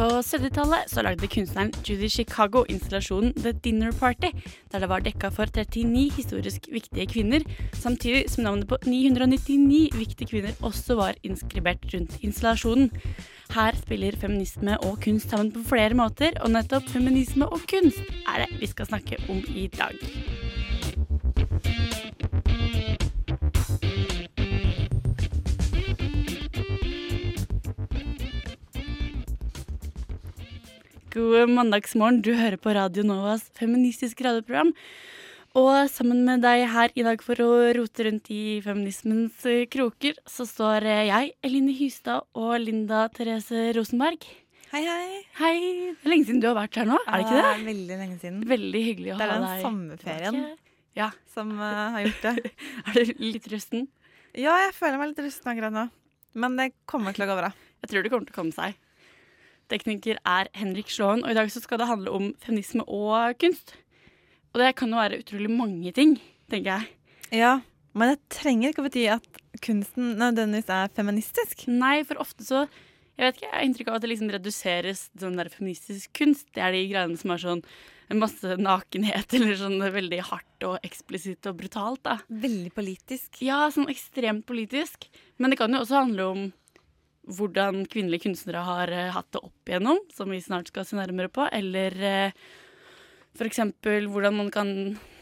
På 70-tallet lagde kunstneren Judy Chicago installasjonen The Dinner Party, der det var dekka for 39 historisk viktige kvinner, samtidig som navnet på 999 viktige kvinner også var inskribert rundt installasjonen. Her spiller feminisme og kunst sammen på flere måter, og nettopp feminisme og kunst er det vi skal snakke om i dag. God mandagsmorgen, du hører på Radio Novas feministiske radioprogram. Og sammen med deg her i dag for å rote rundt i feminismens eh, kroker, så står eh, jeg, Eline Hystad og Linda Therese Rosenberg. Hei, hei. Hei! Det er lenge siden du har vært her nå, er det ikke det? Ja, Veldig lenge siden. Veldig hyggelig å ha deg Det er den sommerferien Ja. som uh, har gjort det. Er du litt rusten? Ja, jeg føler meg litt rusten akkurat nå. Men det kommer til å gå bra. Jeg tror det kommer til å komme seg. Tekniker er Henrik Slåen, og i dag så skal det handle om feminisme og kunst. Og det kan jo være utrolig mange ting, tenker jeg. Ja, men det trenger ikke å bety at kunsten nødvendigvis er feministisk. Nei, for ofte så Jeg vet ikke, jeg har inntrykk av at det liksom reduseres sånn der feministisk kunst. Det er de greiene som er sånn masse nakenhet, eller sånn veldig hardt og eksplisitt og brutalt, da. Veldig politisk. Ja, sånn ekstremt politisk. Men det kan jo også handle om hvordan kvinnelige kunstnere har eh, hatt det opp igjennom, som vi snart skal se nærmere på. Eller eh, eksempel hvordan man kan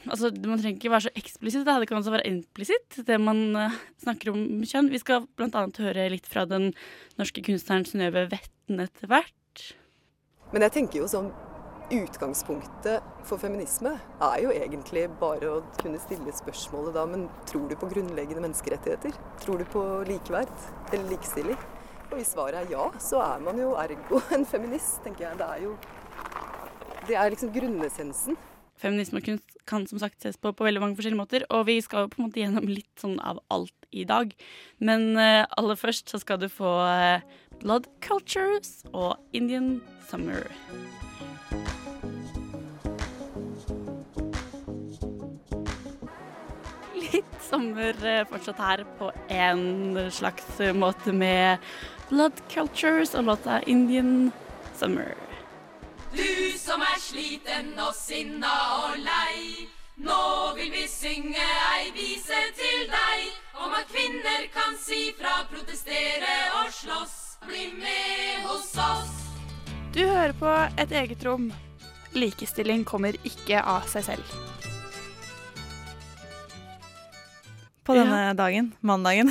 Altså, Man trenger ikke være så eksplisitt, det kan også være implisitt, det man eh, snakker om kjønn. Vi skal annet høre litt fra den norske kunstneren Synnøve Vetten etter hvert. Men jeg tenker jo sånn Utgangspunktet for feminisme er jo egentlig bare å kunne stille spørsmålet da, men tror du på grunnleggende menneskerettigheter? Tror du på likeverd eller likestilling? Og hvis svaret er ja, så er man jo ergo en feminist, tenker jeg. Det er jo Det er liksom grunnessensen. Feminisme og kunst kan som sagt ses på på veldig mange forskjellige måter, og vi skal jo på en måte gjennom litt sånn av alt i dag. Men uh, aller først så skal du få uh, Blood Cultures og Indian Summer. Sommer eh, fortsatt her på en slags måte med Blood Cultures og låta Indian Summer. Du som er sliten og sinna og lei. Nå vil vi synge ei vise til deg om at kvinner kan si fra, protestere og slåss. Bli med hos oss. Du hører på Et eget rom. Likestilling kommer ikke av seg selv. På denne dagen, mandagen.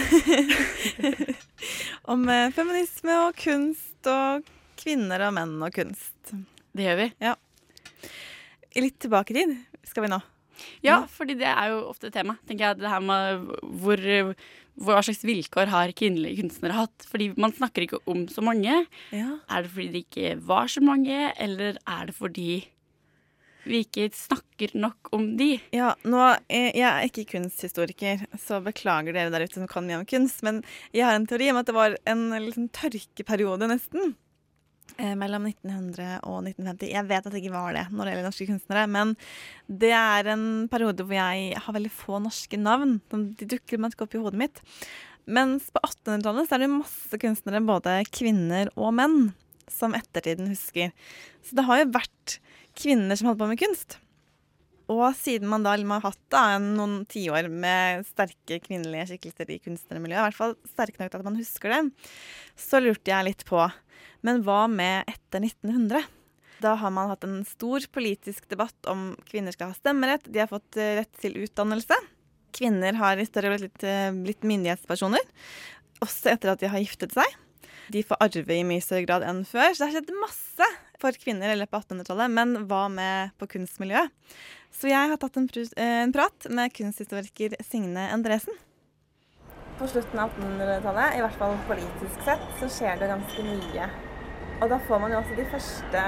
Om eh, feminisme og kunst og kvinner og menn og kunst. Det gjør vi. Ja. Litt tilbake i tid skal vi nå. Ja, fordi det er jo ofte tema. tenker jeg, det her med hvor, Hva slags vilkår har kvinnelige kunstnere hatt? Fordi man snakker ikke om så mange. Ja. Er det fordi det ikke var så mange, eller er det fordi vi ikke snakker nok om de? Ja, nå, eh, Jeg er ikke kunsthistoriker, så beklager dere der ute som kan mye om kunst. Men jeg har en teori om at det var en liksom, tørkeperiode, nesten. eh, Mellom 1900 og 1950. Jeg vet at det ikke var det når det gjelder norske kunstnere. Men det er en periode hvor jeg har veldig få norske navn. De dukker meg ikke opp i hodet mitt. Mens på 1800-tallet så er det masse kunstnere, både kvinner og menn, som ettertiden husker. Så det har jo vært kvinner som holdt på med kunst. Og siden man da liksom har hatt da, noen tiår med sterke kvinnelige skikkelser i kunstnermiljøet, i hvert fall sterke nok til at man husker det, så lurte jeg litt på Men hva med etter 1900? Da har man hatt en stor politisk debatt om kvinner skal ha stemmerett. De har fått eh, rett til utdannelse. Kvinner har i større grad blitt, eh, blitt myndighetspersoner, også etter at de har giftet seg. De får arve i mye større grad enn før. Så det har skjedd masse for kvinner eller på 1800-tallet. Men hva med på kunstmiljøet? Så jeg har tatt en, pr eh, en prat med kunsthistoriker Signe Endresen. På slutten av 1800-tallet, i hvert fall politisk sett, så skjer det ganske mye. Og da får man jo også de første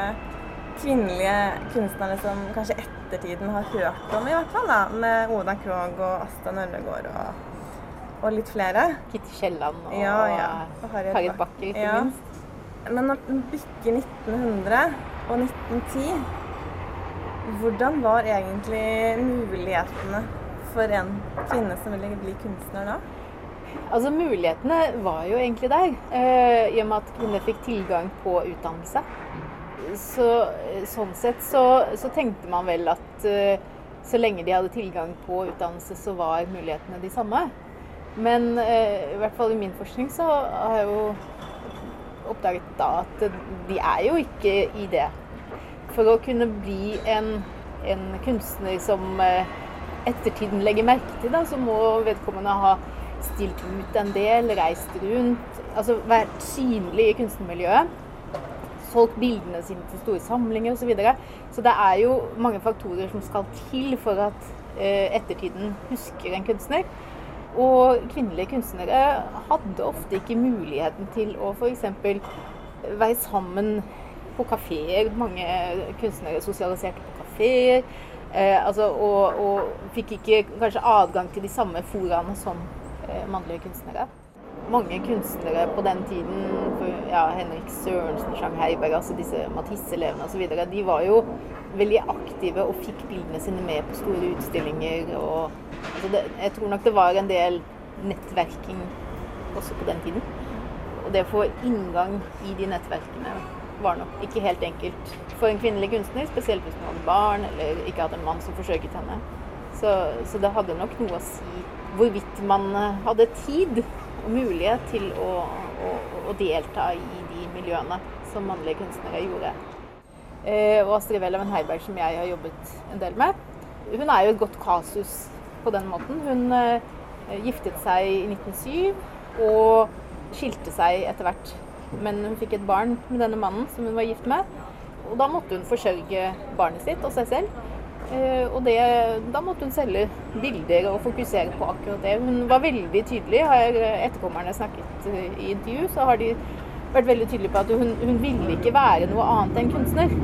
kvinnelige kunstnere som kanskje ettertiden har hørt om, i hvert fall. da, Med Oda Krogh og Asta Nørregård og, og litt flere. Kitty Kielland og, Ja, ja. Og Harriet Bakke, ikke Ja. Men når den bikker 1900 og 1910, hvordan var egentlig mulighetene for en kvinne som ville bli kunstner da? Altså Mulighetene var jo egentlig der, eh, i og med at kvinner fikk tilgang på utdannelse. Så, sånn sett så, så tenkte man vel at eh, så lenge de hadde tilgang på utdannelse, så var mulighetene de samme. Men eh, i hvert fall i min forskning så har jo oppdaget da at de er jo ikke i det. For å kunne bli en, en kunstner som eh, ettertiden legger merke til, da, så må vedkommende ha stilt ut en del, reist rundt, altså vært synlig i kunstnermiljøet. Solgt bildene sine til store samlinger osv. Så, videre. så det er jo mange faktorer som skal til for at eh, ettertiden husker en kunstner. Og kvinnelige kunstnere hadde ofte ikke muligheten til å f.eks. være sammen på kafeer. Mange kunstnere sosialiserte på kafeer. Eh, altså, og, og fikk ikke kanskje adgang til de samme foraene som eh, mannlige kunstnere. Mange kunstnere på den tiden, ja, Henrik Sørensen, Chang Heiberg, altså disse Matisse-elevene osv., de var jo veldig aktive og fikk bildene sine med på store utstillinger. Og, altså det, jeg tror nok det var en del nettverking også på den tiden. Og det å få inngang i de nettverkene var nok ikke helt enkelt for en kvinnelig kunstner, spesielt hvis hun hadde barn eller ikke hadde en mann som forsøket henne. Så, så det hadde nok noe å si hvorvidt man eh, hadde tid mulighet til å, å, å delta i de miljøene som mannlige kunstnere gjorde. Eh, og Astrid Welhaven Heiberg, som jeg har jobbet en del med, hun er jo et godt kasus på den måten. Hun eh, giftet seg i 1907 og skilte seg etter hvert. Men hun fikk et barn med denne mannen som hun var gift med. Og da måtte hun forsørge barnet sitt og seg selv. Eh, og det, da måtte hun selge bilder og fokusere på akkurat det. Hun var veldig tydelig. Har etterkommerne snakket eh, i intervju, så har de vært veldig tydelige på at hun, hun ville ikke være noe annet enn kunstner.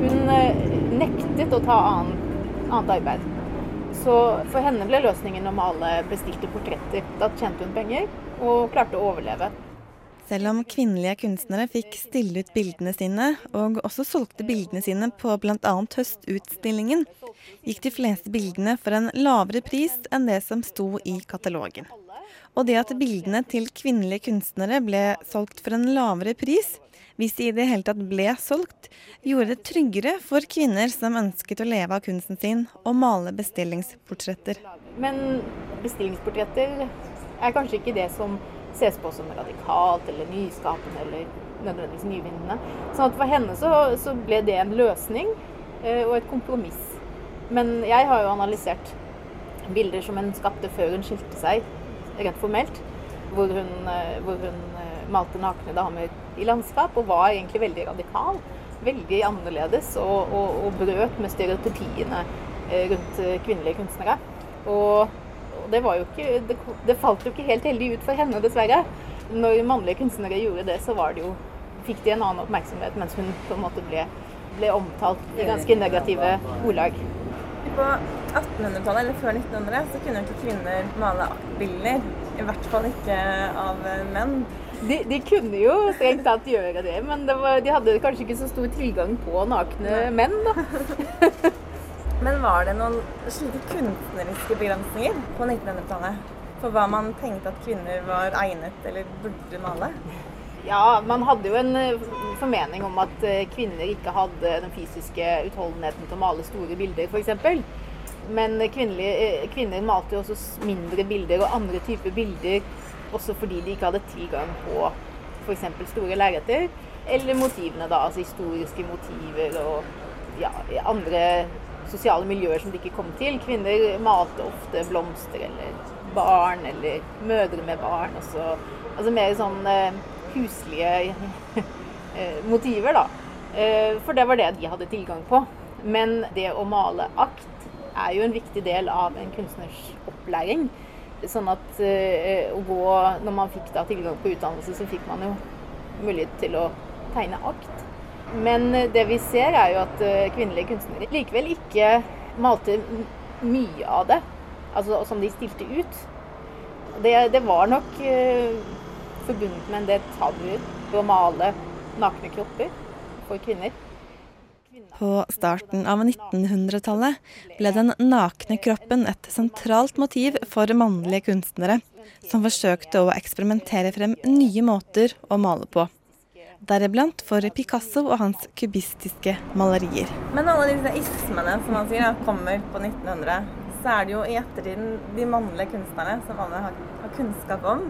Hun eh, nektet å ta annen, annet arbeid. Så for henne ble løsningen å male bestilte portretter. Da tjente hun penger og klarte å overleve. Selv om kvinnelige kunstnere fikk stille ut bildene sine, og også solgte bildene sine på bl.a. Høstutstillingen, gikk de fleste bildene for en lavere pris enn det som sto i katalogen. Og det at bildene til kvinnelige kunstnere ble solgt for en lavere pris, hvis de i det hele tatt ble solgt, gjorde det tryggere for kvinner som ønsket å leve av kunsten sin og male bestillingsportretter. Men bestillingsportretter er kanskje ikke det som ses på som radikalt eller nyskapende eller nødvendigvis nyvinnende. Sånn at for henne så, så ble det en løsning eh, og et kompromiss. Men jeg har jo analysert bilder som hun skapte før hun skilte seg, rent formelt. Hvor hun, eh, hvor hun eh, malte nakne damer i landskap og var egentlig veldig radikal. Veldig annerledes og, og, og brøt med stereotypiene eh, rundt kvinnelige kunstnere. Og og det, ikke, det, det falt jo ikke helt heldig ut for henne, dessverre. Når mannlige kunstnere gjorde det, så var det jo, fikk de en annen oppmerksomhet, mens hun på en måte ble, ble omtalt i ganske negative ordlag. På 1800-tallet, eller før 1900, så kunne jo ikke kvinner male bilder. I hvert fall ikke av menn. De, de kunne jo strengt tatt gjøre det, men det var, de hadde kanskje ikke så stor tilgang på nakne menn. da. Men var det noen slike kunstneriske begrensninger på 1900-tallet? For hva man tenkte at kvinner var egnet eller burde male? Ja, man hadde jo en eh, formening om at eh, kvinner ikke hadde den fysiske utholdenheten til å male store bilder, f.eks. Men eh, kvinner malte jo også mindre bilder og andre typer bilder også fordi de ikke hadde tilgang på f.eks. store lerreter. Eller motivene, da. Altså historiske motiver og ja, andre sosiale miljøer som de ikke kom til. Kvinner malte ofte blomster eller barn eller mødre med barn. Også. Altså mer sånn eh, huslige eh, motiver, da. Eh, for det var det de hadde tilgang på. Men det å male akt er jo en viktig del av en kunstners opplæring. Sånn at å gå Når man fikk da tilgang på utdannelse, så fikk man jo mulighet til å tegne akt. Men eh, det vi ser er jo at eh, kvinnelige kunstnere likevel ikke malte mye av det, altså som de stilte ut. Det, det var nok uh, forbundet med en del tabuer å male nakne kropper for kvinner. På starten av 1900-tallet ble den nakne kroppen et sentralt motiv for mannlige kunstnere, som forsøkte å eksperimentere frem nye måter å male på. Deriblant for Picasso og hans kubistiske malerier. Men alle disse ismene som han sier kommer på 1900, så er det jo i ettertiden de mannlige kunstnerne som alle har, har kunnskap om.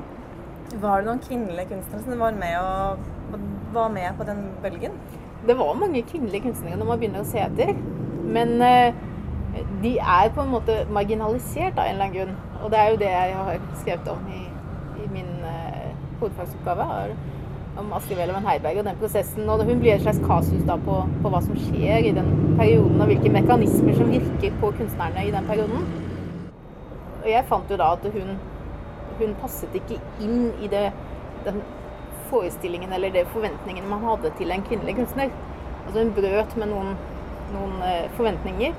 Var det noen kvinnelige kunstnere som var med, og, var med på den bølgen? Det var mange kvinnelige kunstnere når man begynner å se etter. Men eh, de er på en måte marginalisert av en eller annen grunn. Og det er jo det jeg har skrevet om i, i min eh, hovedfagsoppgave. Om Astrid Welleven Heiberg og den prosessen. Og hun blir et slags kasus da på, på hva som skjer i den perioden, og hvilke mekanismer som virker på kunstnerne i den perioden. Og jeg fant jo da at hun, hun passet ikke inn i det, den forestillingen eller de forventningene man hadde til en kvinnelig kunstner. Altså hun brøt med noen, noen eh, forventninger,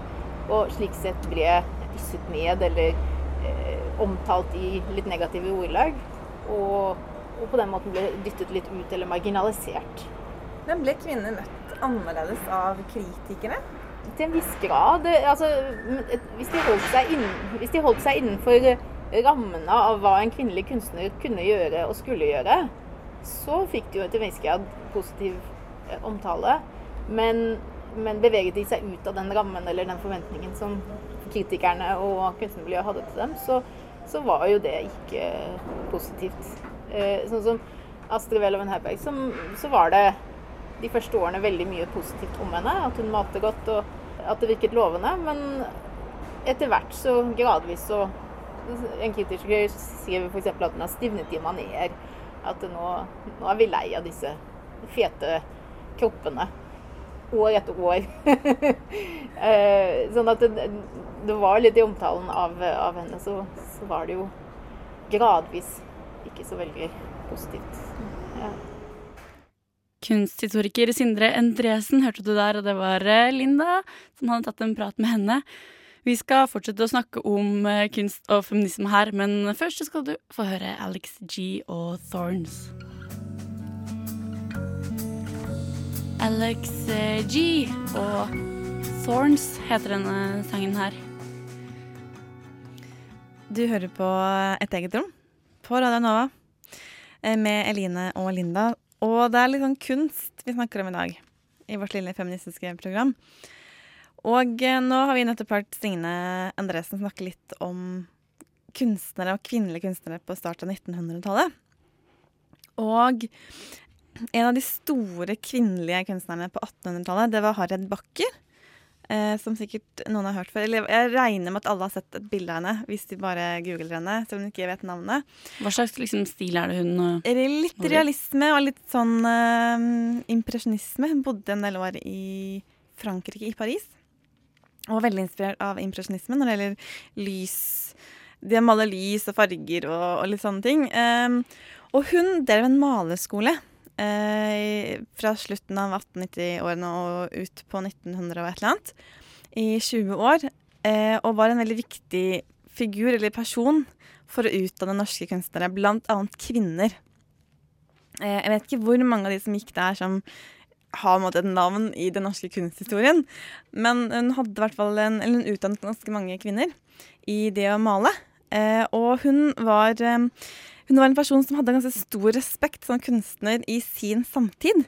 og slik sett ble dysset ned eller eh, omtalt i litt negative ordlag. Og, og på den måten ble dyttet litt ut eller marginalisert. Men ble kvinner møtt annerledes av kritikerne? Til en viss grad. Altså, hvis, de holdt seg inn, hvis de holdt seg innenfor rammene av hva en kvinnelig kunstner kunne gjøre og skulle gjøre, så fikk de jo til en viss grad positiv eh, omtale. Men, men beveget de seg ut av den rammen eller den forventningen som kritikerne og kunstnermiljøet hadde til dem, så, så var jo det ikke positivt. Eh, sånn som Astrid Welleven Heiberg, så var det de første årene veldig mye positivt om henne. At hun malte godt og at det virket lovende. Men etter hvert så gradvis så En kritiker skriver f.eks. at hun har stivnet i maner. At nå, nå er vi lei av disse fete kroppene. År etter år. Eh, sånn at det, det var litt i omtalen av, av henne, så, så var det jo gradvis ikke så veldig positivt. Ja. Kunsthistoriker Sindre Endresen hørte du der, og det var eh, Linda som hadde tatt en prat med henne. Vi skal fortsette å snakke om eh, kunst og feminisme her, men først skal du få høre Alex G og Thorns. Alex eh, G og Thorns heter denne sangen her. Du hører på Et eget rom på Radio Nova med Eline og Linda. Og det er litt sånn kunst vi snakker om i dag i vårt lille feministiske program. Og eh, nå har vi nettopp hørt Signe Endresen snakke litt om kunstnere og kvinnelige kunstnere på starten av 1900-tallet. Og en av de store kvinnelige kunstnerne på 1800-tallet, det var Harriet Backer. Eh, som sikkert noen har hørt før. Eller jeg regner med at alle har sett et bilde av henne hvis de bare googler henne, selv om de ikke vet navnet. Hva slags liksom, stil er det hun er det Litt realisme og litt sånn eh, impresjonisme. Hun bodde en del år i Frankrike, i Paris. Og var veldig inspirert av impresjonisme når det gjelder lys. De har male lys og farger og, og litt sånne ting. Eh, og hun drev en maleskole eh, fra slutten av 1890-årene og ut på 1900 og et eller annet. I 20 år. Eh, og var en veldig viktig figur eller person for å utdanne norske kunstnere, annet kvinner. Eh, jeg vet ikke hvor mange av de som gikk der som har måtte, et navn i den norske kunsthistorien, men hun hadde hvert fall en, eller hun utdannet ganske mange kvinner i det å male. Eh, og hun var, eh, hun var en person som hadde ganske stor respekt som kunstner i sin samtid.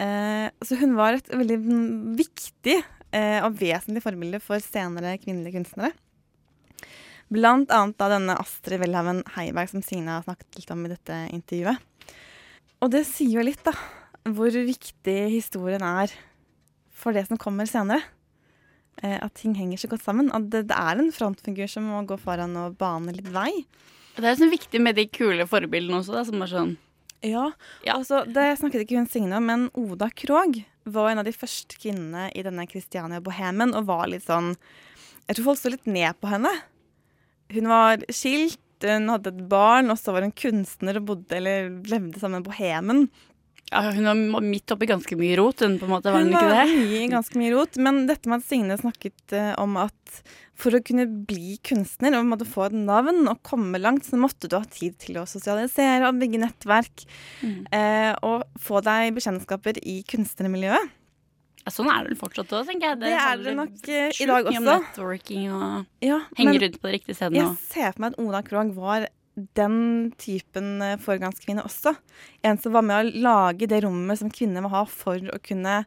Eh, så hun var et veldig viktig eh, og vesentlig forbilde for senere kvinnelige kunstnere. Blant annet da denne Astrid Welhaven Heiberg, som Signe har snakket litt om i dette intervjuet. Og det sier jo litt, da, hvor viktig historien er for det som kommer senere. Eh, at ting henger så godt sammen. At det, det er en frontfigur som må gå foran og bane litt vei. Det er sånn viktig med de kule forbildene også, da, som er sånn Ja, Ja. altså, det snakket ikke hun Signe om, men Oda Krog var en av de første kvinnene i denne Kristiania-bohemen og var litt sånn Jeg tror folk så litt ned på henne. Hun var skilt, hun hadde et barn, og så var hun kunstner og bodde eller levde sammen med bohemen. Ja, hun var midt oppi ganske mye rot, hun på en måte, var hun Hun ikke var det? mye, ganske mye rot. Men dette med at Signe snakket uh, om at for å kunne bli kunstner og måtte få et navn og komme langt, så måtte du ha tid til å sosialisere og bygge nettverk. Mm. Uh, og få deg bekjentskaper i kunstnermiljøet. Ja, sånn er det vel fortsatt òg, tenker jeg. Det er det nok eh, i dag mye om også. networking og Ja, henge rundt på de riktige stedene. jeg ser for meg at Oda Krogh var den typen eh, foregangskvinne også. En som var med å lage det rommet som kvinner må ha for å kunne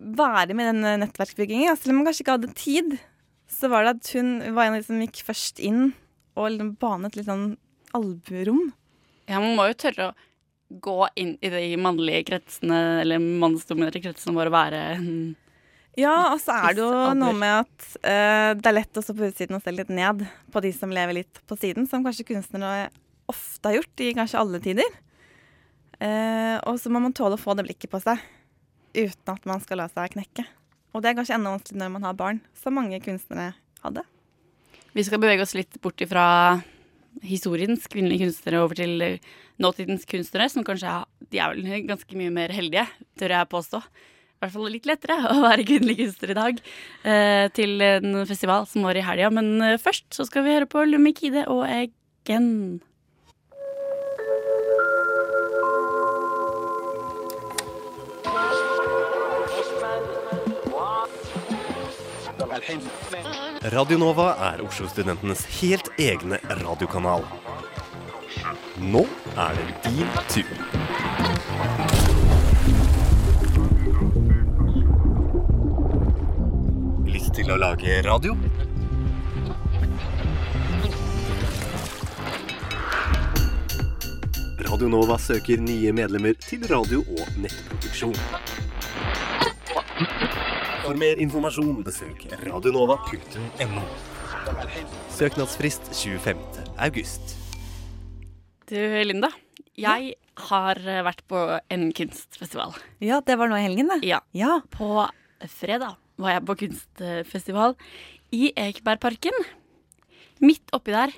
være med i den eh, nettverksbyggingen. Selv om hun kanskje ikke hadde tid, så var det at hun var en av de som gikk først inn og liksom banet litt sånn albuerom. Ja, man må jo tørre å gå inn i de mannlige kretsene, eller mannsdominerte kretsene for å være Ja, og så er det jo noe med at uh, det er lett å stå på utsiden og se litt ned på de som lever litt på siden, som kanskje kunstnere ofte har gjort i kanskje alle tider. Uh, og så må man tåle å få det blikket på seg uten at man skal la seg knekke. Og det er kanskje enda vanskelig når man har barn, som mange kunstnere hadde. Vi skal bevege oss litt bort ifra historiens kvinnelige kunstnere over til nåtidens kunstnere, som kanskje er, de er vel ganske mye mer heldige, tør jeg påstå. I hvert fall litt lettere å være kvinnelig kunstner i dag, eh, til en festival som var i helga. Men eh, først så skal vi høre på Lumikide og Eggen. Radio Nova er Oslo-studentenes helt egne radiokanal. Nå er det din tur. Til å lage radio? Radio Nova søker nye medlemmer til radio- og nettproduksjon. For mer informasjon besøk radionova.no. Søknadsfrist 25. august. Du, Linda. Jeg har vært på en kunstfestival. Ja, det var nå i helgen, det. Ja. Ja. På fredag var jeg på kunstfestival i Ekebergparken. Midt oppi der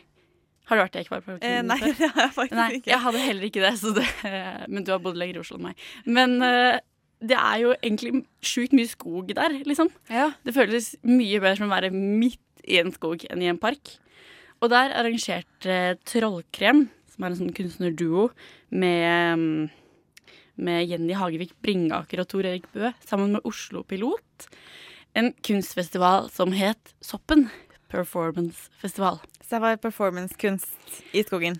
Har du vært i Ekebergparken? Eh, nei, det har jeg faktisk Nei, ikke. jeg hadde heller ikke det, så det men du har bodd lenger i Oslo enn meg. Men eh, det er jo egentlig sjukt mye skog der, liksom. Ja. Det føles mye bedre som å være midt i en skog enn i en park. Og der arrangerte Trollkrem, som er en sånn kunstnerduo, med, mm, med Jenny Hagevik Bringaker og Tor Erik Bø, sammen med Oslo Pilot, en kunstfestival som het Soppen. Performance Festival. Så det var performancekunst i skogen.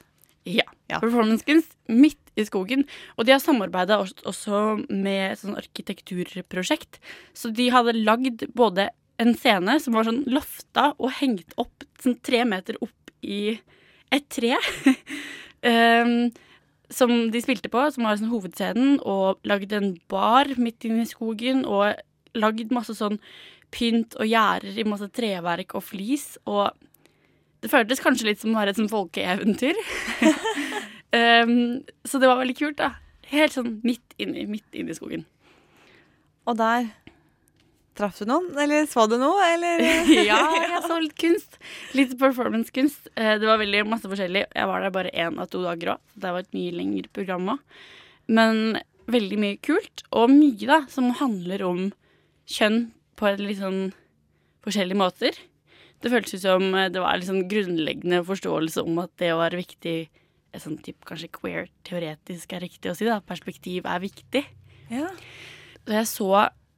Ja. Ja. Performancekunst midt i skogen. Og de har samarbeida også med et sånn arkitekturprosjekt. Så de hadde lagd både en scene som var sånn lofta og hengt opp sånn tre meter opp i et tre. um, som de spilte på, som var sånn hovedscenen, og lagd en bar midt inne i skogen, og lagd masse sånn pynt og gjerder i masse treverk og flis, og det føltes kanskje litt som å være et sånn folkeeventyr. um, så det var veldig kult, da. Helt sånn midt inni, midt inni skogen. Og der traff du noen, eller så du noe, eller? ja, jeg så litt kunst. Litt performancekunst. Eh, Det var veldig masse forskjellig. Jeg var der bare én av to dager òg. Det var et mye lengre program òg. Men veldig mye kult, og mye da som handler om kjønn på litt sånn forskjellige måter. Det føltes ut som eh, det var en sånn grunnleggende forståelse om at det var viktig et sånn type kanskje queer-teoretisk er riktig å si, da. Perspektiv er viktig. Ja. Så jeg så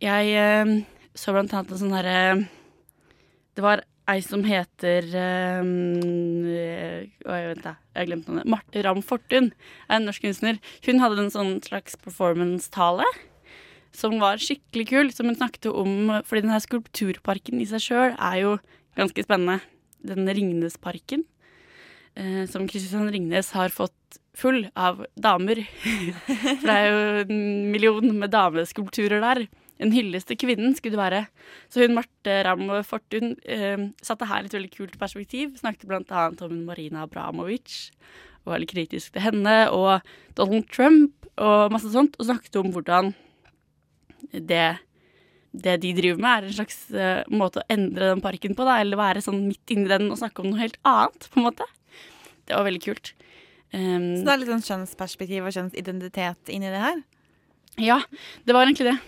Jeg eh, så blant annet en sånn herre Det var ei som heter eh, Oi, vent, da. Jeg har glemt navnet. Marte Ramm Fortun er en norsk kunstner. Hun hadde en sånn slags performance-tale som var skikkelig kul, som hun snakket om Fordi denne skulpturparken i seg sjøl er jo ganske spennende. Den Ringnesparken, eh, som Kristian Ringnes har fått full av damer. For det er jo en million med dameskulpturer der. En hyllest til kvinnen skulle det være. Så hun Marte Ramm Fortun eh, satte her et veldig kult perspektiv. Snakket annet om Marina Abramovic, og var litt kritisk til henne. Og Donald Trump og masse sånt. Og snakket om hvordan det, det de driver med, er en slags uh, måte å endre den parken på. Da, eller være sånn midt inni den og snakke om noe helt annet, på en måte. Det var veldig kult. Um, Så det er litt sånn kjønnsperspektiv og kjønnsidentitet inni det her? Ja, det var egentlig det.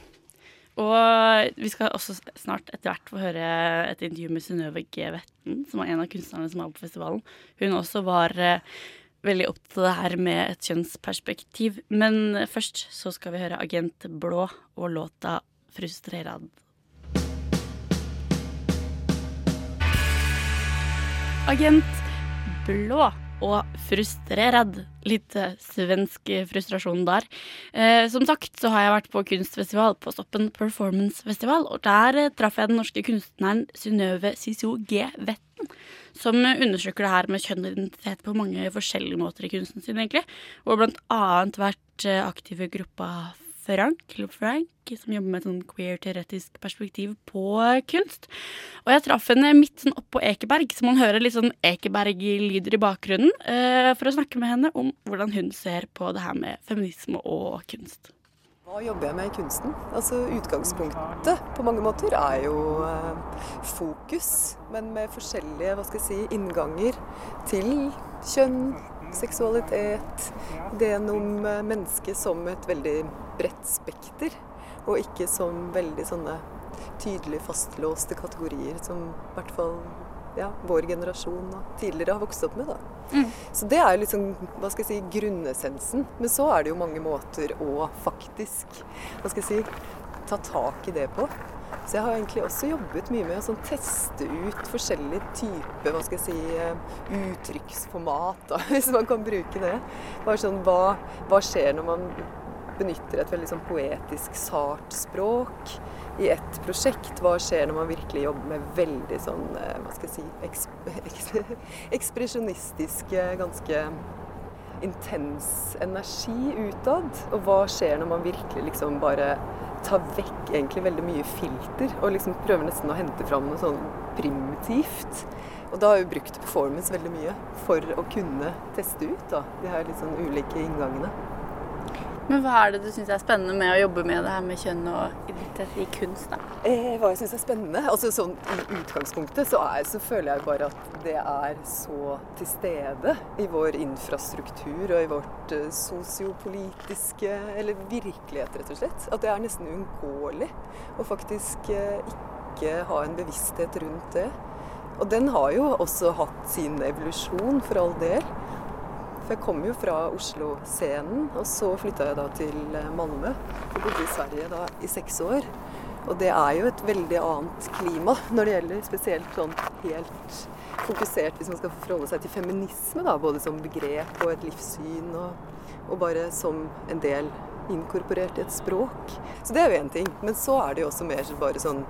Og vi skal også snart etter hvert få høre et intervju med Synnøve G. Vetten, som var en av kunstnerne som var på festivalen. Hun også var eh, veldig opptatt av det her med et kjønnsperspektiv. Men først så skal vi høre Agent Blå og låta 'Frustrerad'. Agent Blå og frustrerad. Litt eh, svensk frustrasjon der. Eh, som sagt så har jeg vært på kunstfestival på Stoppen Performance Festival, og der eh, traff jeg den norske kunstneren Synnøve Siso G. Vetten. Som undersøker det her med kjønn og identitet på mange forskjellige måter i kunsten sin, egentlig. Og blant annet vært eh, aktiv i gruppa Frank, Club Frank, som jobber med et sånn queer-teoretisk perspektiv på kunst. Og jeg traff henne midt sånn oppå Ekeberg, så man hører litt sånn Ekeberg-lyder i bakgrunnen, eh, for å snakke med henne om hvordan hun ser på det her med feminisme og kunst. Hva jobber jeg med i kunsten? Altså Utgangspunktet på mange måter er jo eh, fokus, men med forskjellige hva skal jeg si, innganger til kjønn, seksualitet, ideen om eh, mennesket som et veldig bredt spekter, og ikke som veldig sånne tydelig fastlåste kategorier som i hvert fall ja, vår generasjon og tidligere har vokst opp med. Mm. Så det er liksom, hva skal jeg si, grunnessensen. Men så er det jo mange måter å faktisk hva skal jeg si, ta tak i det på. Så jeg har egentlig også jobbet mye med å sånn teste ut forskjellige typer hva skal jeg si, eh, uttrykksformat, da, hvis man kan bruke det. Bare sånn, hva, hva skjer når man benytter et veldig sånn poetisk, sart språk i ett prosjekt? Hva skjer når man virkelig jobber med veldig sånn, eh, hva skal jeg si, eks, eks, ekspresjonistiske, ganske intens energi utad? Og hva skjer når man virkelig liksom bare tar vekk egentlig veldig mye filter og liksom prøver nesten å hente fram noe sånn primitivt? Og da har jeg brukt performance veldig mye for å kunne teste ut da, de her litt sånn ulike inngangene. Men hva er det du syns er spennende med å jobbe med det her med kjønn og identitet i kunst? da? Eh, hva jeg syns er spennende? Altså sånn I utgangspunktet så, er, så føler jeg bare at det er så til stede i vår infrastruktur og i vårt eh, sosiopolitiske Eller virkelighet, rett og slett. At det er nesten uunngåelig å faktisk eh, ikke ha en bevissthet rundt det. Og den har jo også hatt sin evolusjon, for all del. For jeg kom jo fra Oslo-scenen, og så flytta jeg da til eh, Malmö. Og bodde i Sverige da i seks år. Og det er jo et veldig annet klima når det gjelder spesielt sånn helt fokusert hvis man skal forholde seg til feminisme, da, både som begrep og et livssyn, og, og bare som en del inkorporert i et språk. Så det er jo én ting. Men så er det jo også mer bare sånn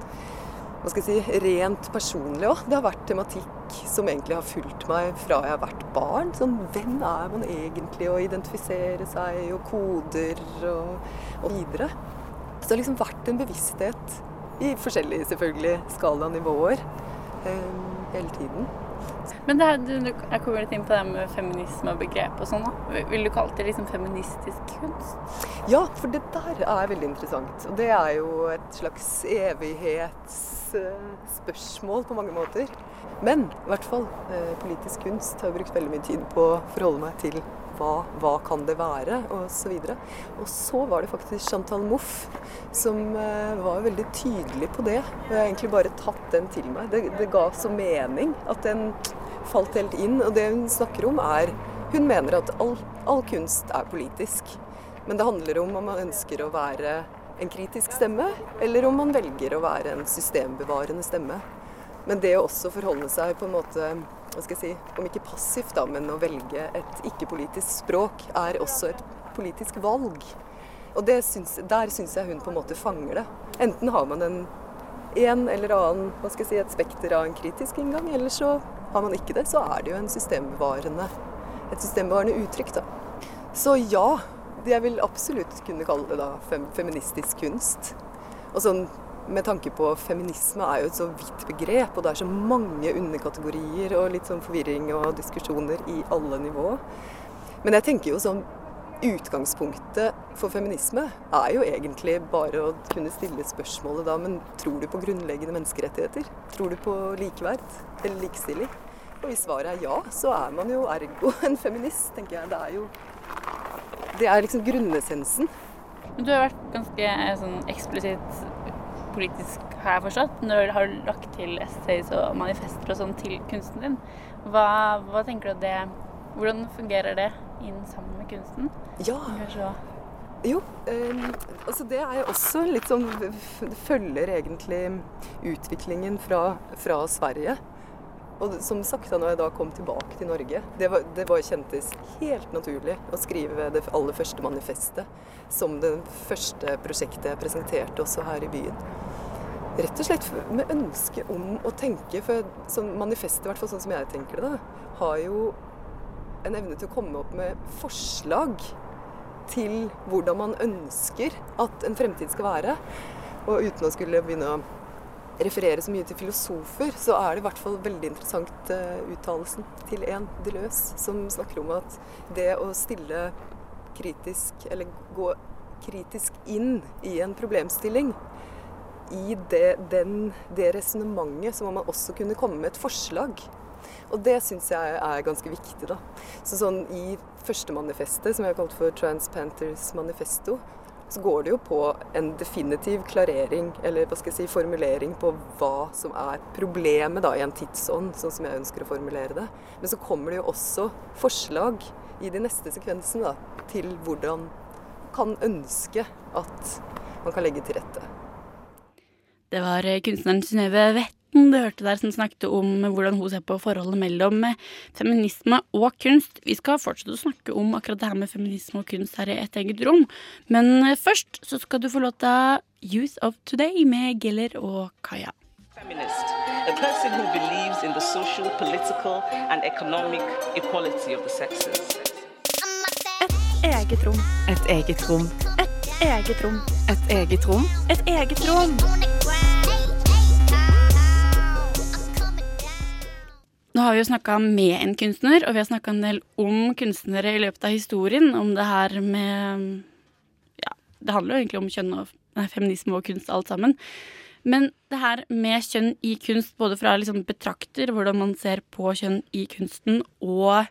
hva skal jeg si, rent personlig òg. Det har vært tematikk som egentlig har fulgt meg fra jeg har vært barn. Sånn, hvem er man egentlig, å identifisere seg, og koder og, og videre. Så det har liksom vært en bevissthet i forskjellige selvfølgelig skalanivåer eh, hele tiden. Men det her, du, du, jeg kommer litt inn på det med feminisme og begrep og sånn. da. Vil du kalle det liksom feministisk kunst? Ja, for det der er veldig interessant. Og det er jo et slags evighetsspørsmål på mange måter. Men i hvert fall eh, politisk kunst har brukt veldig mye tid på å forholde meg til hva, hva kan det være, og så. Og så var det faktisk Chantal Mouffe som eh, var veldig tydelig på det. Og jeg har egentlig bare tatt den til meg. Det, det ga så mening at den falt helt inn. Og det hun snakker om er Hun mener at all, all kunst er politisk. Men det handler om om man ønsker å være en kritisk stemme, eller om man velger å være en systembevarende stemme. Men det å også forholde seg på en måte hva skal jeg si, om ikke passivt, da, men å velge et ikke-politisk språk, er også et politisk valg. Og syns, der syns jeg hun på en måte fanger det. Enten har man en, en eller annen, hva skal jeg si, et spekter av en kritisk inngang, eller så har man ikke det. Så er det jo en systembevarende, et systembevarende uttrykk, da. Så ja, jeg vil absolutt kunne kalle det da fem, feministisk kunst. Og sånn med tanke på feminisme er jo et så vidt begrep, og det er så mange underkategorier og litt sånn forvirring og diskusjoner i alle nivå. Men jeg tenker jo sånn Utgangspunktet for feminisme er jo egentlig bare å kunne stille spørsmålet da, men tror du på grunnleggende menneskerettigheter? Tror du på likeverd eller likestilling? Og hvis svaret er ja, så er man jo ergo en feminist, tenker jeg. Det er jo Det er liksom grunnessensen. Men du har vært ganske eh, sånn eksplisitt politisk, har jeg forstått, når du har lagt til essays og manifester og sånn til kunsten din. Hva, hva tenker du det Hvordan fungerer det inn sammen med kunsten? Ja. Kanskje Jo, eh, altså det er jo også litt sånn Det følger egentlig utviklingen fra, fra Sverige. Og som sagt, da når jeg da kom tilbake til Norge, det, var, det var kjentes helt naturlig å skrive det aller første manifestet som det første prosjektet jeg presenterte også her i byen. Rett og slett med ønske om å tenke, for manifestet, i hvert fall sånn som jeg tenker det, da, har jo en evne til å komme opp med forslag til hvordan man ønsker at en fremtid skal være. Og uten å skulle begynne å referere så mye til filosofer, så er det i hvert fall veldig interessant uh, uttalelsen til en Deleuze, som snakker om at det å stille kritisk, eller gå kritisk inn i en problemstilling, i det, den, det resonnementet så må man også kunne komme med et forslag. Og det syns jeg er ganske viktig. da. Så sånn I første manifestet, som jeg har kalt for Trans Panthers Manifesto, så går det jo på en definitiv klarering, eller hva skal jeg si, formulering på hva som er problemet da, i en tidsånd, sånn som jeg ønsker å formulere det. Men så kommer det jo også forslag i de neste sekvensene da, til hvordan man kan ønske at man kan legge til rette. Det var eh, kunstneren Synnøve Vetten du hørte der, som snakket om hvordan hun ser på forholdet mellom eh, feminisme og kunst. Vi skal fortsette å snakke om akkurat det her med feminisme og kunst her i et eget rom. Men eh, først så skal du få låta Youth of Today med Geller og Kaja. feminist, a person who believes in the social, political, and economic equality of the sexes. Eget rom. Et eget rom. Et Eget rom. Et eget rom. Et eget rom. Nå har vi jo snakka med en kunstner, og vi har snakka en del om kunstnere i løpet av historien. Om det her med Ja, det handler jo egentlig om kjønn og nei, feminisme og kunst, alt sammen. Men det her med kjønn i kunst, både fra liksom betrakter, hvordan man ser på kjønn i kunsten, og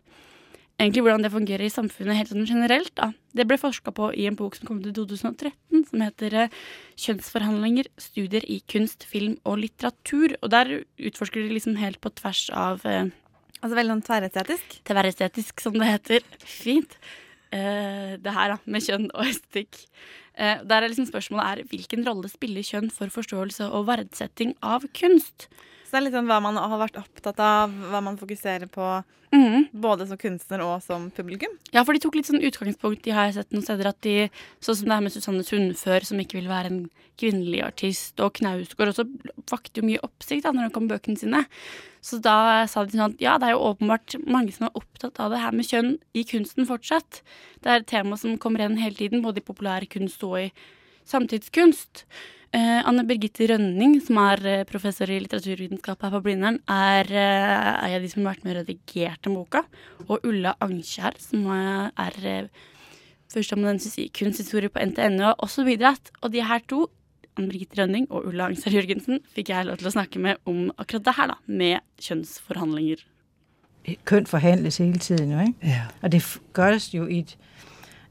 egentlig hvordan det fungerer i samfunnet helt sånn generelt, da. Det ble forska på i en bok som kom ut i 2013, som heter eh, 'Kjønnsforhandlinger studier i kunst, film og litteratur'. Og der utforsker de liksom helt på tvers av eh, Altså veldig sånn tverrestetisk? Tverrestetisk, som det heter. Fint. Eh, det her, da, med kjønn og estetikk. Eh, der er liksom spørsmålet er hvilken rolle spiller kjønn for forståelse og verdsetting av kunst? Er litt sånn hva man har vært opptatt av, hva man fokuserer på Mm. både som kunstner og som publikum. Ja, for de tok litt sånn utgangspunkt i, har jeg sett noen steder, at de Sånn som det her med Susanne Sundfør, som ikke vil være en kvinnelig artist, og Knausgård også vakte jo mye oppsikt da når det kom bøkene sine. Så da sa de sånn at ja, det er jo åpenbart mange som er opptatt av det her med kjønn i kunsten fortsatt. Det er et tema som kommer igjen hele tiden, både i populær kunst og i samtidskunst. Eh, Anne Birgitte Rønning, som er eh, professor i litteraturvitenskap her på Blindern, er eh, en av de som har vært med og redigert den boka. Og Ulla Angskjær, som er førsteamanuensis i kunsthistorie på NTNU, og også bidratt. Og de her to, Anne Birgitte Rønning og Ulla Angskjær Jørgensen, fikk jeg lov til å snakke med om akkurat det her, da, med kjønnsforhandlinger. køn forhandles hele tiden jo, ikke? Ja. Og det gjøres gøres jo i, et,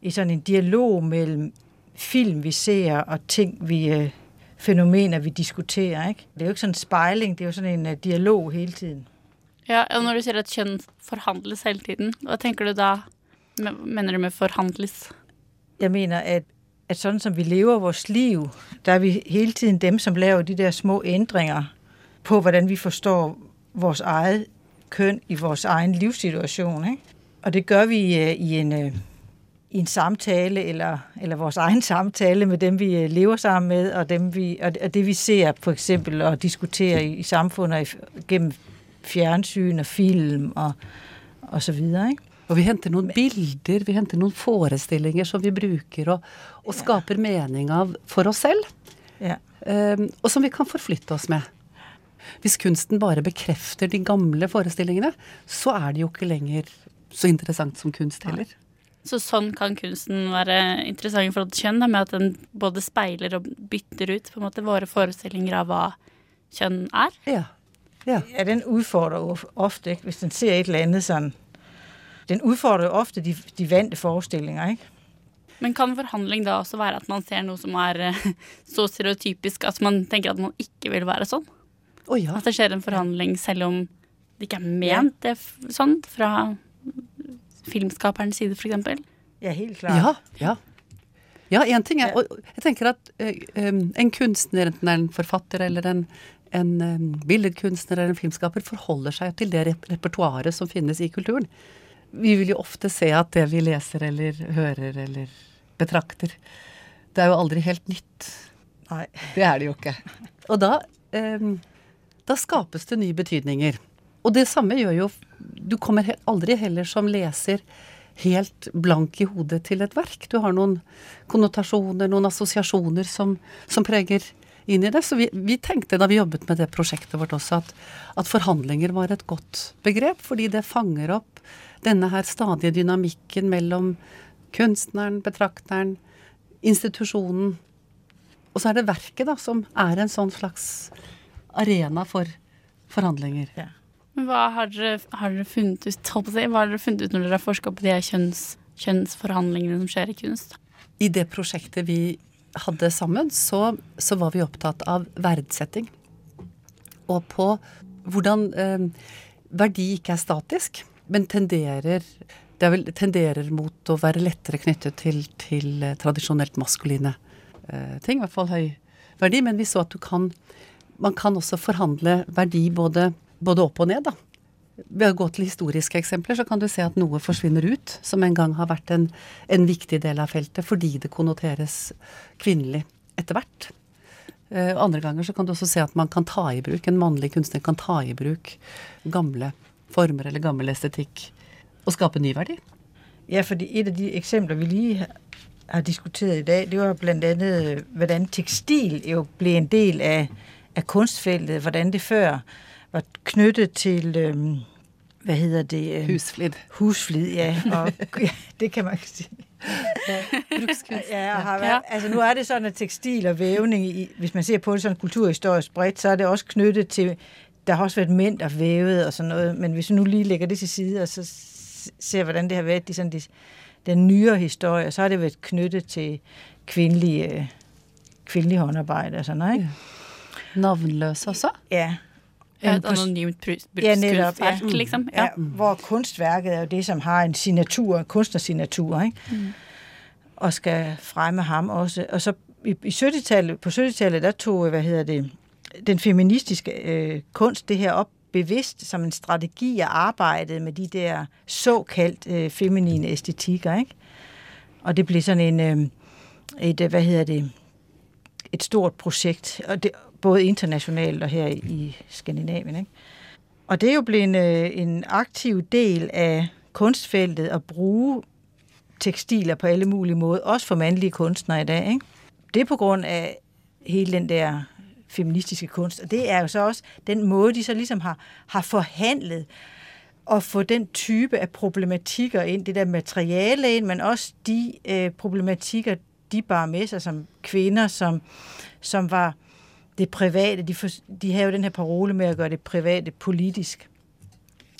i sådan en dialog mellom film, vi ser, og ting, vi, øh, fænomener, vi diskuterer, ikke? Det er jo ikke sådan en spejling, det er jo sådan en øh, dialog hele tiden. Ja, og når du sier at kjønn forhandles hele tiden, hva tenker du da? Mener du med forhandles? Jeg mener, at, at sådan som vi lever vores liv, der er vi hele tiden dem, som laver de der små ændringer på, hvordan vi forstår vores eget køn i vores egen livssituation. Ikke? Og det gør vi øh, i en, øh, i en samtale, eller, eller vores egen samtale med dem, vi øh, lever sammen med, og, dem, vi, og, det vi ser for eksempel og diskuterer i, i samfundet gennem fjernsyn og film og, og så videre. Ikke? Og vi henter noen bilder, vi henter noen forestillinger som vi bruker og, og skaper mening av for oss selv. Ja. Um, og som vi kan forflytte oss med. Hvis kunsten bare bekrefter de gamle forestillingene, så er det jo ikke lenger så interessant som kunst heller. Så sånn kan kunsten være interessant i forhold til kjønn, da, med at den både speiler og bytter ut på en måte våre forestillinger av hva kjønn er. Ja. ja. ja den utfordrer jo ofte, ikke? hvis den ser et eller annet sånn Den utfordrer jo ofte de, de vante forestillinger, ikke? Men kan forhandling da også være at man ser noe som er eh, så stereotypisk at man tenker at man ikke vil være sånn? Oh, ja. At det skjer en forhandling selv om det ikke er ment det sånn fra filmskaperens side, f.eks.? Ja, helt klart. Ja, ja. Ja, én ting er Og jeg tenker at um, en kunstner, enten det er en forfatter eller en, en um, billedkunstner eller en filmskaper, forholder seg til det rep repertoaret som finnes i kulturen. Vi vil jo ofte se at det vi leser eller hører eller betrakter, det er jo aldri helt nytt. Nei. Det er det jo ikke. Og da, um, da skapes det nye betydninger. Og det samme gjør jo Du kommer aldri heller som leser helt blank i hodet til et verk. Du har noen konnotasjoner, noen assosiasjoner som, som preger inn i det. Så vi, vi, tenkte da vi jobbet med det prosjektet vårt også, at, at, forhandlinger var et godt begrep, fordi det fanger opp denne her stadige dynamikken mellom kunstneren, betrakteren, institusjonen. Og så er det verket da, som er en sånn slags arena for forhandlinger. Ja. Hva har dere, har dere funnet ut hva har dere funnet ut når dere har forska på de kjønns, kjønnsforhandlingene som skjer i kunst? I det prosjektet vi hadde sammen, så, så var vi opptatt av verdsetting. Og på hvordan eh, verdi ikke er statisk, men tenderer det vel, tenderer mot å være lettere knyttet til, til eh, tradisjonelt maskuline eh, ting. I hvert fall høy verdi. Men vi så at du kan Man kan også forhandle verdi både både opp og ned, da. Ved å gå til historiske eksempler, så kan du se at noe forsvinner ut, som en gang har vært en, en viktig del av feltet, fordi det konnoteres kvinnelig etter hvert. Uh, andre ganger så kan du også se at man kan ta i bruk, en mannlig kunstner kan ta i bruk gamle former eller gammel estetikk og skape ny verdi. Ja, fordi et av de eksempler vi lige har diskutert i dag, det var annet hvordan tekstil jo ble en del av, av kunstfeltet. Hvordan det før var knyttet til øhm, Hva heter det? Husflid. Husflid, ja. Og, ja det kan man si. Brukskunst. Ja, har været, altså nu er det sånn at tekstil og vævning, i, hvis man ser på det sånn kulturhistorisk bredt, så er det også knyttet til Der har også vært menn der vævet og sånn noe, men hvis vi nå lige legger det til side og så ser hvordan det har vært i sånn de, den nyere historie, så har det vært knyttet til kvindelige, kvinnelige håndarbeid og sånn. Ikke? Navnløse også? Ja. Et anonymt brukskunstverk, ja, liksom. Ja. hvor kunstverket er jo det som har en signatur, en kunstnersignatur, ikke? Mm. og skal fremme ham også. Og så i, i 70 på 70-tallet der tog hva heter det, den feministiske øh, kunst det her opp bevisst som en strategi og arbeidet med de der såkalt øh, feminine æstetikker. Ikke? Og det ble sånn en, øh, et, hva heter det, et stort projekt. Og det, både internasjonalt og her i Skandinavien. Og det er jo blevet en, øh, en aktiv del av kunstfeltet å bruke tekstiler på alle mulige måter, også for mannlige kunstnere i dag. Ikke? Det er av hele den der feministiske kunst. Og det er jo så også den måte de så liksom har, har forhandlet å få den type av problematikker inn, det der materiale inn, men også de eh, problematikker de bar med seg som kvinner, som, som var det private. De, for, de har jo den her parole med å gjøre det private politisk.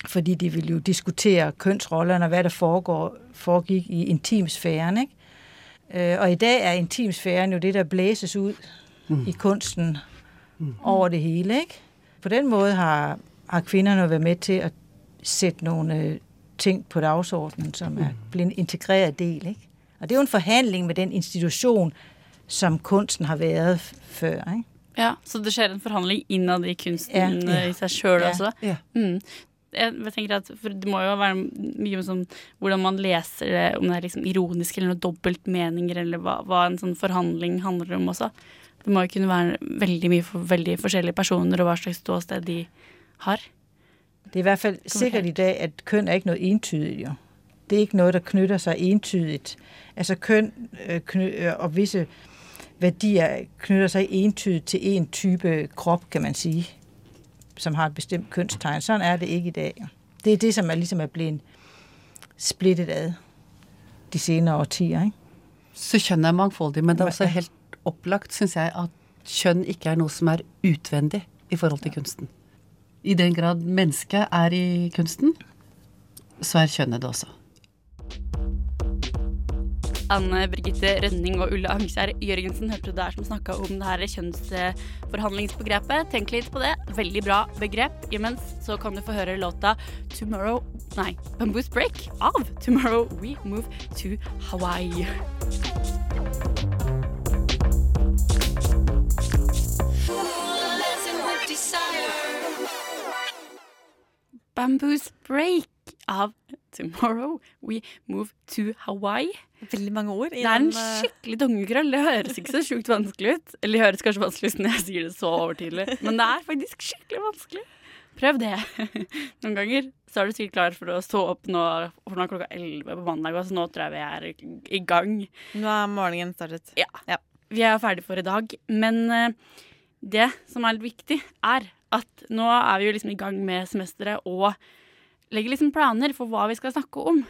Fordi de vil jo diskutere kønsrollerne og hva det foregår, foregikk i intimsfæren. Ikke? Øh, og i dag er intimsfæren jo det der blæses ut mm. i kunsten mm. over det hele. Ikke? På den måten har, har kvinnene vært med til å sette noen øh, ting på dagsordenen som er blevet blitt en integreret del. Ikke? Og det er jo en forhandling med den institusjon som kunsten har vært før. Ikke? Ja, Så det skjer en forhandling innad i kunsten yeah. i seg sjøl også? Yeah. Mm. Jeg tenker at Det må jo være mye sånn hvordan man leser det, om det er liksom ironisk eller noe dobbeltmeninger, eller hva, hva, en sånn forhandling handler om også. Det må jo kunne være veldig mye for veldig forskjellige personer, og hva slags ståsted de har. Det er i hvert fall sikkert i dag at kjønn er ikke noe entydig. jo. Det er ikke noe som knytter seg entydig. Altså kjønn øh, øh, og visse verdier knytter seg entydig til en type krop, kan man si, som har et bestemt kønstegn. Sånn er det ikke i dag. Det er det som er, ligesom er blitt splittet ad de senere årtier. Ikke? Så kjønn er mangfoldig, men det er også helt opplagt, syns jeg, at kjønn ikke er noe som er utvendig i forhold til kunsten. i den grad mennesket er i kunsten, så er kjønnet det også. Anne Birgitte Rønning og Ulle Angskjær Jørgensen hørte du der som snakka om det her kjønnsforhandlingsbegrepet. Tenk litt på det. Veldig bra begrep. Imens så kan du få høre låta 'Tomorrow' Nei, 'Bamboos Break' av 'Tomorrow We Move to Hawaii'. Bamboos Break av Tomorrow We Move to Hawaii. Veldig mange ord. Det er en skikkelig tungekrøll. Det høres ikke så sjukt vanskelig ut. Eller det høres kanskje vanskelig ut når jeg sier det så overtydelig, men det er faktisk skikkelig vanskelig. Prøv det. Noen ganger så er du sikkert klar for å stå opp nå, for nå er klokka elleve på mandag, så nå tror jeg vi er i gang. Nå er morgenen startet. Ja. ja. Vi er ferdig for i dag. Men uh, det som er litt viktig, er at nå er vi jo liksom i gang med semesteret og legger liksom planer for hva vi skal snakke om.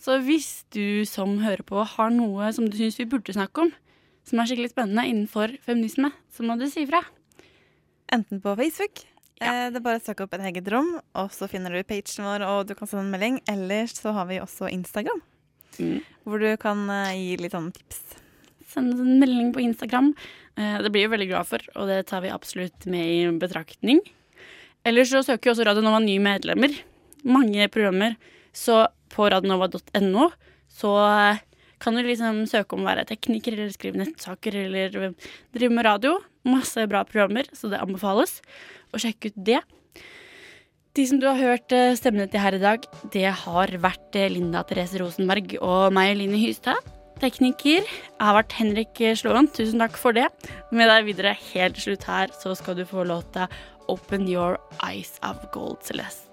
Så hvis du som hører på har noe som du syns vi burde snakke om, som er skikkelig spennende innenfor feminisme, så må du si ifra. Enten på Facebook. Ja. Det er bare å søke opp et eget rom, og så finner du pagen vår, og du kan sende en melding. Ellers så har vi også Instagram, mm. hvor du kan gi litt sånne tips. Send en melding på Instagram. Det blir vi veldig glad for, og det tar vi absolutt med i betraktning. Ellers så søker jo også Radio Nova nye medlemmer. Mange programmer. Så på radionova.no så kan du liksom søke om å være tekniker eller skrive nettsaker eller drive med radio. Masse bra programmer, så det anbefales å sjekke ut det. De som du har hørt stemmene til her i dag, det har vært Linda Therese Rosenberg og meg, Line Hystad. Tekniker har vært Henrik Slåen. Tusen takk for det. Med deg videre helt til slutt her så skal du få låta 'Open Your Eyes of Gold Celeste'.